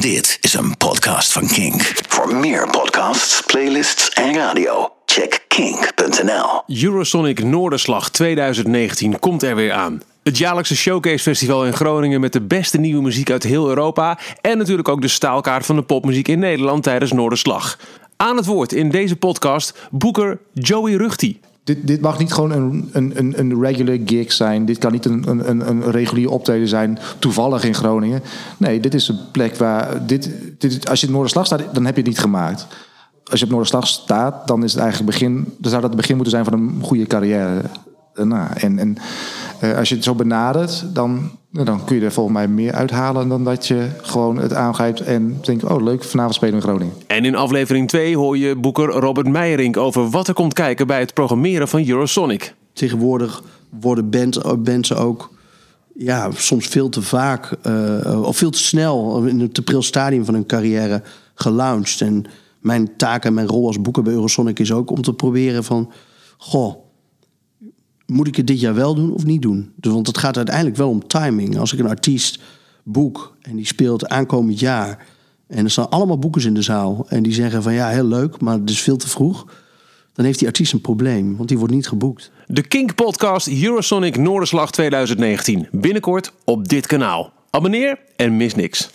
Dit is een podcast van Kink. Voor meer podcasts, playlists en radio, check kink.nl. Eurosonic Noorderslag 2019 komt er weer aan. Het jaarlijkse Showcase Festival in Groningen met de beste nieuwe muziek uit heel Europa. En natuurlijk ook de staalkaart van de popmuziek in Nederland tijdens Noorderslag. Aan het woord in deze podcast boeker Joey Ruchti. Dit, dit mag niet gewoon een, een, een, regular gig zijn. Dit kan niet een, een, een regulier optreden zijn, toevallig in Groningen. Nee, dit is een plek waar. Dit, dit, als je in Noorderslag staat, dan heb je het niet gemaakt. Als je op Noorderslag staat, dan is het eigenlijk begin. Dan zou dat het begin moeten zijn van een goede carrière. Nou, en en uh, als je het zo benadert, dan, dan kun je er volgens mij meer uithalen dan dat je gewoon het aangrijpt en denkt: oh leuk, vanavond spelen we in Groningen. En in aflevering 2 hoor je boeker Robert Meijerink over wat er komt kijken bij het programmeren van Eurosonic. Tegenwoordig worden band, bands ook ja, soms veel te vaak uh, of veel te snel in het te pril stadium van hun carrière gelaunched. En mijn taak en mijn rol als boeker bij Eurosonic is ook om te proberen van... Goh, moet ik het dit jaar wel doen of niet doen? Dus, want het gaat uiteindelijk wel om timing. Als ik een artiest boek en die speelt aankomend jaar... en er staan allemaal boekers in de zaal... en die zeggen van ja, heel leuk, maar het is veel te vroeg... dan heeft die artiest een probleem, want die wordt niet geboekt. De Kink Podcast Eurosonic Noorderslag 2019. Binnenkort op dit kanaal. Abonneer en mis niks.